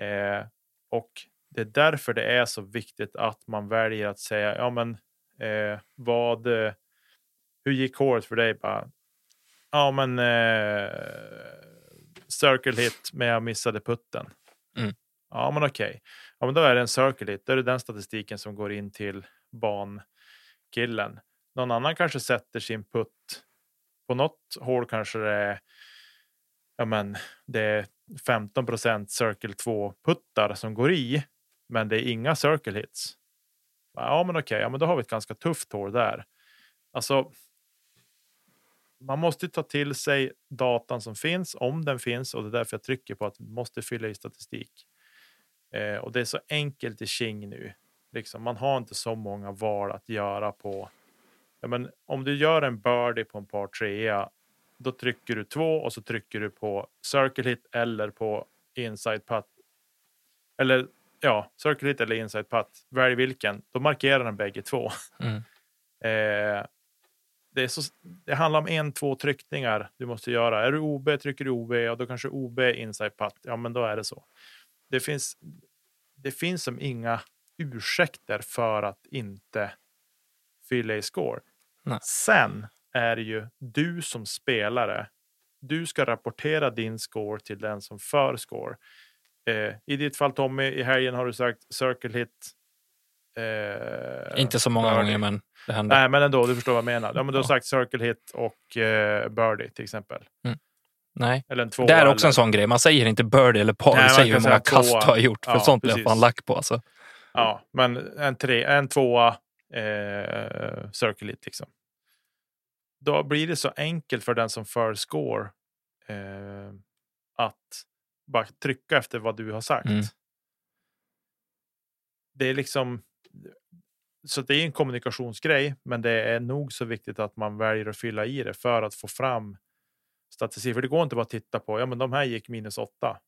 Eh, och det är därför det är så viktigt att man väljer att säga, ja men eh, vad, hur gick håret för dig? Bara, ja men eh, circle hit, men jag missade putten. Mm. Ja men okej, ja men då är det en circle hit, då är det den statistiken som går in till killen. Någon annan kanske sätter sin putt på något hål kanske det är, ja men det är 15 procent circle 2 puttar som går i, men det är inga circle hits. Ja, men okej, ja, men då har vi ett ganska tufft hål där. Alltså. Man måste ta till sig datan som finns om den finns och det är därför jag trycker på att vi måste fylla i statistik. Eh, och det är så enkelt i King nu. Liksom, man har inte så många val att göra på Ja, men om du gör en birdie på en par trea, då trycker du två och så trycker du på circle hit eller på inside putt eller ja, circle hit eller inside putt, välj vilken, då markerar den bägge två. Mm. Eh, det, är så, det handlar om en, två tryckningar du måste göra. Är du OB trycker du OB och då kanske OB inside putt. Ja, men då är det så. Det finns, det finns som inga ursäkter för att inte fylla i score. Nej. Sen är det ju du som spelare. Du ska rapportera din score till den som för score. Eh, I ditt fall Tommy, i helgen har du sagt circle hit. Eh, Inte så många birdie. gånger, men det händer. Nej, men ändå, du förstår vad jag menar. Ja, men du har Ja. sagt circle hit och eh, birdie till exempel. Nej. En tvåa. Det är också eller... en sån grej. Man säger inte birdie eller par. Nej, man säger hur många kast du har gjort. För Ja, sånt blir jag fan lack på. Alltså. Ja, men en, tre, en tvåa eh, circle hit liksom. Då blir det så enkelt för den som för score eh, att bara trycka efter vad du har sagt. Mm. Det är liksom. Så det är en kommunikationsgrej, men det är nog så viktigt att man väljer att fylla i det för att få fram statistik. För det går inte bara att titta på. Ja, men de här gick minus åtta.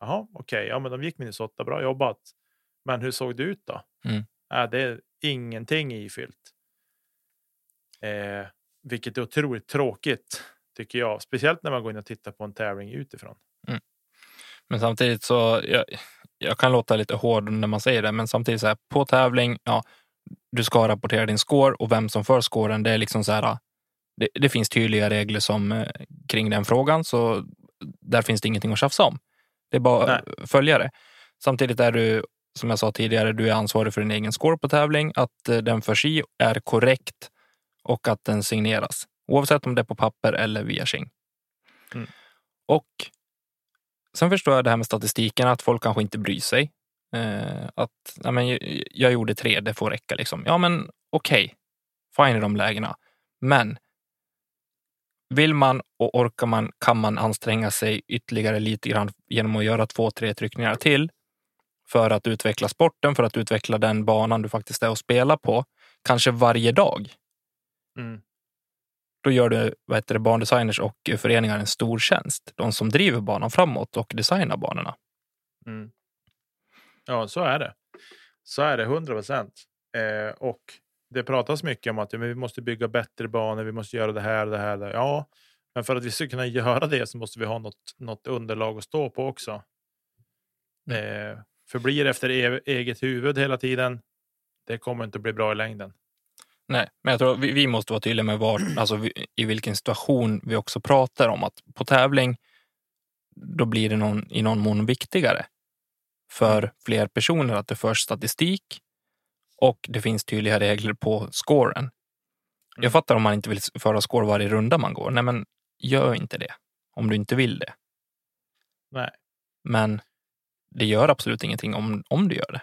Jaha, okej, ja, men de gick minus åtta. Bra jobbat. Men hur såg det ut då? Mm. Äh, det är ingenting ifyllt. Eh, vilket är otroligt tråkigt tycker jag, speciellt när man går in och tittar på en tävling utifrån. Men samtidigt så, jag, jag kan låta lite hård när man säger det, men samtidigt så här, på tävling, ja, du ska rapportera din score och vem som för scoren, det är liksom så här, det, det finns tydliga regler som, eh, kring den frågan, så där finns det ingenting att tjafsa om. Det är bara att följa det. Samtidigt är du, som jag sa tidigare, du är ansvarig för din egen score på tävling, att eh, den förs i är korrekt och att den signeras. Oavsett om det är på papper eller via Xing. Mm. Och sen förstår jag det här med statistiken, att folk kanske inte bryr sig. Eh, att ja, men, jag, gjorde tre, det får räcka. Liksom. Ja, men okej. Fine i de lägena. Men vill man och orkar man kan man anstränga sig ytterligare lite grann genom att göra två, tre tryckningar till för att utveckla sporten, för att utveckla den banan du faktiskt är och spelar på. Kanske varje dag. Mm. Då gör du vad heter det, bandesigners och föreningar en stor tjänst. De som driver banan framåt och designar banorna. Mm. Ja, så är det. Så är det, 100 procent. Eh, och det pratas mycket om att vi måste bygga bättre banor, vi måste göra det här, det här. Det. här. Ja, men för att vi ska kunna göra det så måste vi ha något, något underlag att stå på också. Eh, för blir det efter e eget huvud hela tiden, det kommer inte bli bra i längden. Nej, men jag tror vi, vi måste vara tydliga med var, alltså vi, i vilken situation vi också pratar om. Att på tävling, då blir det någon, i någon mån viktigare för fler personer att det förs statistik och det finns tydliga regler på scoren. Mm. Jag fattar om man inte vill föra score varje runda man går. Nej, men gör inte det om du inte vill det. Nej. Men det gör absolut ingenting om, om du gör det.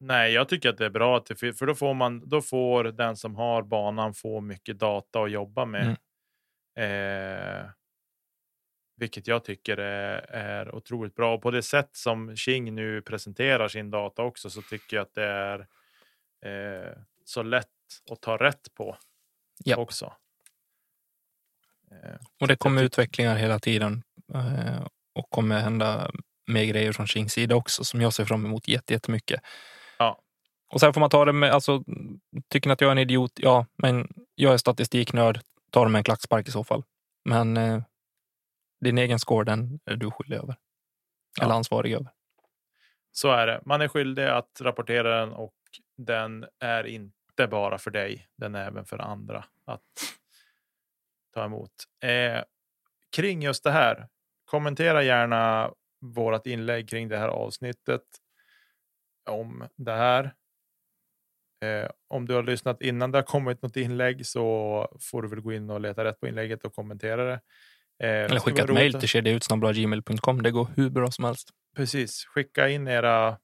Nej, jag tycker att det är bra att det, för då får man, då får den som har banan få mycket data att jobba med. Eh, vilket jag tycker är, är otroligt bra. Och på det sätt som Xing nu presenterar sin data också så tycker jag att det är eh, så lätt att ta rätt på Ja. också. Eh, Och det kommer utvecklingar hela tiden eh, och kommer hända mer grejer från Xings sida också som jag ser fram emot jätte- jättemycket. Ja. Och sen får man ta det med, alltså, tycker ni att jag är en idiot? Ja, men jag är statistiknörd. Ta det med en klackspark i så fall. Men eh, din egen score, den är du skyldig över. Ja. Eller ansvarig över. Så är det. Man är skyldig att rapportera den och den är inte bara för dig. Den är även för andra att ta emot. Eh, kring just det här. Kommentera gärna vårat inlägg kring det här avsnittet. Om det här. Eh, om du har lyssnat innan det har kommit något inlägg så får du väl gå in och leta rätt på inlägget och kommentera det. Eh, Eller skicka ett mejl till kedjautsnabblagmail.com. Det går hur bra som helst. Precis, skicka in era,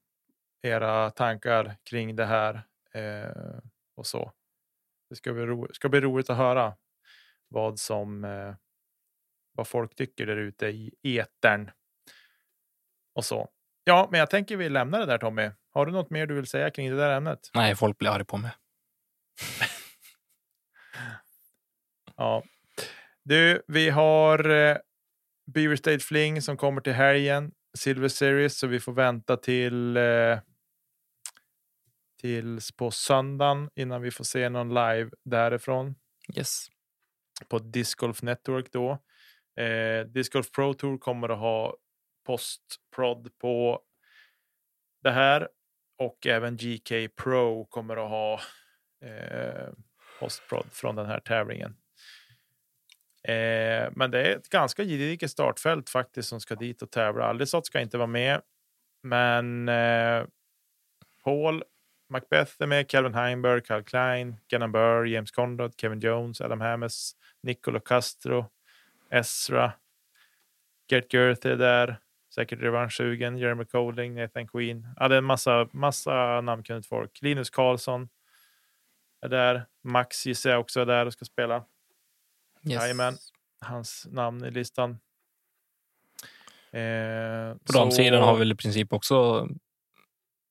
era tankar kring det här eh, och så. Det ska bli, ro, ska bli roligt att höra vad som eh, vad folk tycker där ute i etern. Och så. Ja, men jag tänker vi lämnar det där Tommy. Har du något mer du vill säga kring det där ämnet? Nej, folk blir arga på mig. Ja. Du, vi har eh, Beaver State Fling som kommer till helgen. Silver Series så vi får vänta till eh, tills på söndagen innan vi får se någon live därifrån Yes. på Disc Golf Network då. Eh, Disc Golf Pro Tour kommer att ha postprod på det här och även GK Pro kommer att ha eh, postprod från den här tävlingen. Eh, men det är ett ganska gediget startfält faktiskt som ska dit och tävla. Aldisot ska inte vara med, men eh, Paul Macbeth är med, Calvin Heimberg, Carl Klein, Gannon Burr, James Conrad, Kevin Jones, Adam Hammes, Nicolo Castro, Ezra, Gert Girth är där, säkert revanschsugen, Jeremy Colding, Nathan Queen. Ja, det är en massa, massa namnkunnigt folk. Linus Karlsson är där. Max gissar jag också är där och ska spela. yes. Jajamän. Hans namn i listan. Eh, På de så- sidan har vi väl i princip också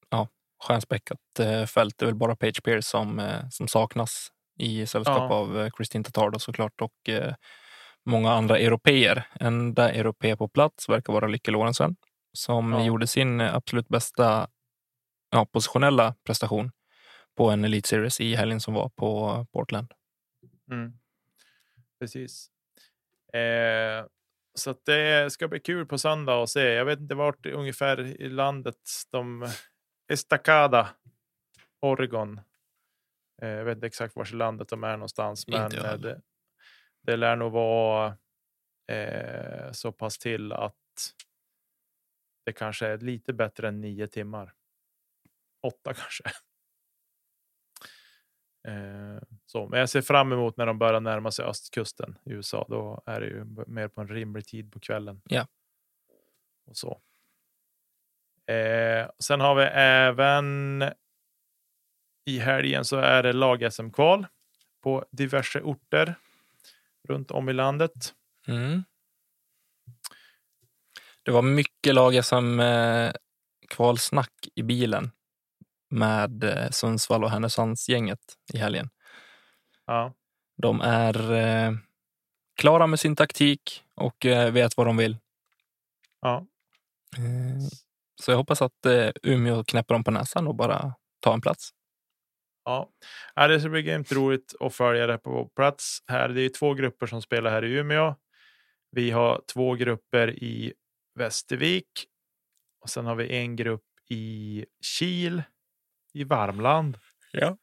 ja, stjärnspäckat eh, fält. Det är väl bara Page Pierce som, eh, som saknas i sällskap Ja. av eh, Kristin Tatar då såklart och eh, många andra europeer. Enda europe på plats verkar vara Lykke Lorentzen som Ja. gjorde sin absolut bästa ja, positionella prestation på en Elite Series i helgen som var på Portland. Mm. Precis. Eh, så att det ska bli kul på söndag att se. Jag vet inte vart ungefär i landet de... Estacada, Oregon. Eh, jag vet inte exakt var i landet de är någonstans, men eh, det, det lär nog vara eh, så pass till att det kanske är lite bättre än nio timmar. Åtta kanske. Eh, så, men jag ser fram emot när de börjar närma sig östkusten i USA. Då är det ju mer på en rimlig tid på kvällen. Ja. Och så. Eh, sen har vi även i helgen så är det lag-SM-kval på diverse orter runt om i landet. Mm. Det var mycket lag som eh, kvalsnack i bilen med eh, Sundsvall och Härnösandsgänget i helgen. Ja, De är eh, klara med sin taktik och eh, vet vad de vill. ja, så jag hoppas att Umeå knäpper dem på näsan och bara tar en plats. Ja. Ja, Det ska bli grymt roligt att följa det på plats. Här, det är två grupper som spelar här i Umeå. Vi har två grupper i Västervik och sen har vi en grupp i Kil i Värmland. Ja.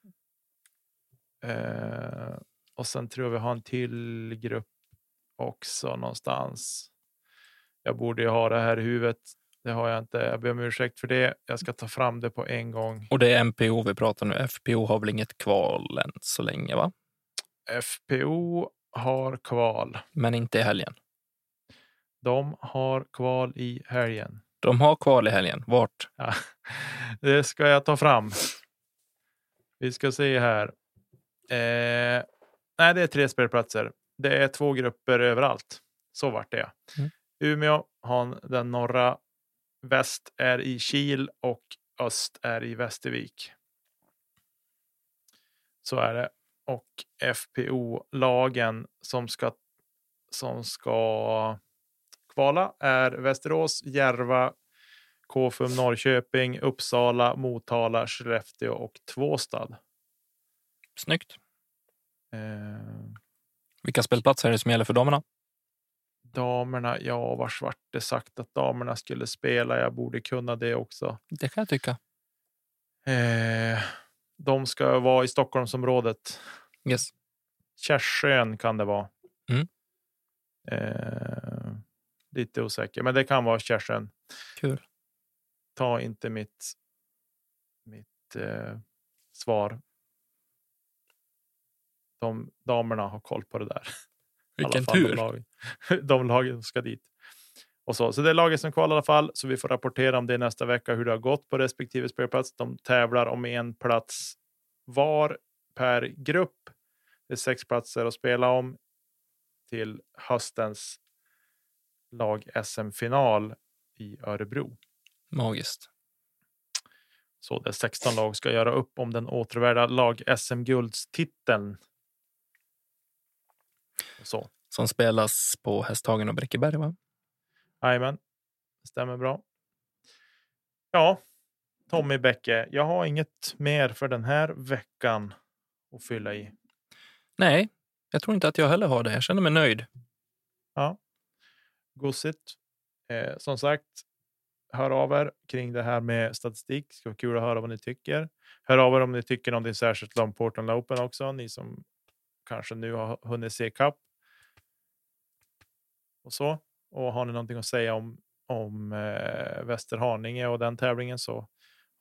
Eh, och sen tror jag vi har en till grupp också någonstans. Jag borde ju ha det här i huvudet. Det har jag inte. Jag ber om ursäkt för det. Jag ska ta fram det på en gång. Och det är MPO vi pratar nu. FPO har väl inget kval än så länge, va? FPO har kval. Men inte i helgen. De har kval i helgen. De har kval i helgen. Vart? Ja, det ska jag ta fram. Vi ska se här. Eh, nej, det är tre spelplatser. Det är två grupper överallt. Så vart det. Mm. Umeå har den norra. Väst är i Kil och öst är i Västervik. Så är det. Och FPO-lagen som ska, som ska kvala är Västerås, Järva, KFUM Norrköping, Uppsala, Motala, Skellefteå och Tvåstad. Snyggt. Eh, Vilka spelplatser är det som gäller för damerna? Damerna, ja, vars vart det sagt att damerna skulle spela? Jag borde kunna det också. Det kan jag tycka. Eh, de ska vara i Stockholmsområdet. Yes. Kärsjön kan det vara. Mm. Eh, lite osäker, men det kan vara Kärsjön. Kul. Ta inte mitt, mitt eh, svar. De damerna har koll på det där. Vilken fall, De, tur. lag, de lagen som ska dit. Och så. så det är laget som kvalar i alla fall. Så vi får rapportera om det nästa vecka hur det har gått på respektive spelplats. De tävlar om en plats var per grupp. Det är sex platser att spela om till höstens lag-SM-final i Örebro. Magiskt. Så det 16 lag ska göra upp om den återvärda lag-SM-guldstiteln. Så, Som spelas på Hästhagen och Bräckeberg, va? jajamän. Stämmer bra. Ja, Tommy Bäcke. Jag har inget mer för den här veckan att fylla i. Nej, jag tror inte att jag heller har det. Jag känner mig nöjd. Ja, gossigt. Eh, som sagt, hör av er kring det här med statistik. Det ska vara kul att höra vad ni tycker. Hör av er om ni tycker någonting särskilt om Portland Open också. Ni som kanske nu har hunnit se kapp. Och så. Och har ni någonting att säga om, om eh, Västerhaninge och den tävlingen så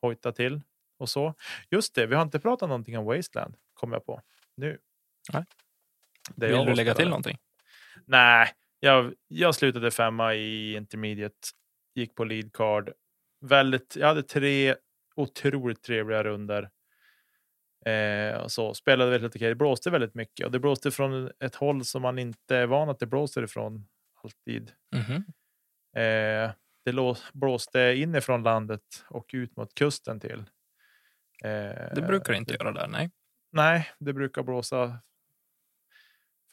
hojta till och så. Just det, vi har inte pratat någonting om Wasteland kom jag på nu. Nej. Det Vill du lägga till någonting? Nej, jag, jag slutade femma i intermediate, gick på lead card. Väldigt, jag hade tre otroligt trevliga runder. Eh, så spelade väldigt okej. Det blåste väldigt mycket och det blåste från ett håll som man inte är van att det blåser ifrån alltid. Mhm. Eh, det lå- blåste inifrån landet och ut mot kusten till. Eh, Det brukar det inte göra där, nej. Nej, det brukar blåsa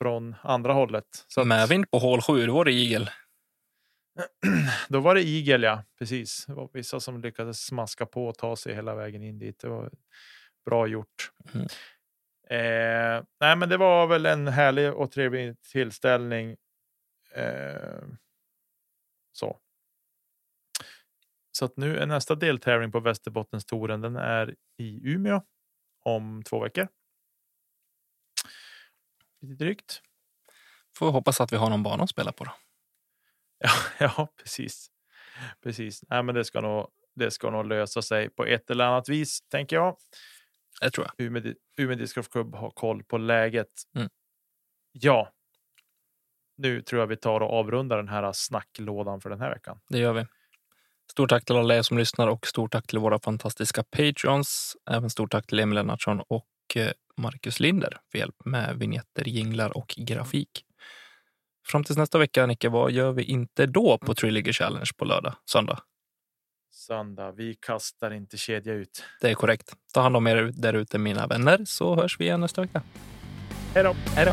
från andra hållet. Så att- Medvind på hål 7, då var det igel. Då var det igel, ja. Precis. Det var vissa som lyckades smaska på och ta sig hela vägen in dit. Det var bra gjort. Mm. Eh, nej, men det var väl en härlig och trevlig tillställning. Eh, så. Så att nu är nästa deltävling på Västerbottenstouren. Den är i Umeå om två veckor. Lite drygt. Får hoppas att vi har någon bana att spela på då. Ja, ja precis. Precis. Nej, men det ska nog. Det ska nog lösa sig på ett eller annat vis, tänker jag. Det tror jag. Umeå, Umeå Discgolf Club har koll på läget. Mm. Ja. Nu tror jag vi tar och avrundar den här snacklådan för den här veckan. Det gör vi. Stort tack till alla er som lyssnar och stort tack till våra fantastiska patreons. Även stort tack till Emil Lennartsson och eh, Marcus Linder för hjälp med vignetter, jinglar och grafik. Fram tills nästa vecka, Nicke, vad gör vi inte då på Triligger Challenge på lördag, söndag? Söndag. Vi kastar inte kedja ut. Det är korrekt. Ta hand om er där ute, mina vänner, så hörs vi igen nästa vecka. Hej då! Hej då!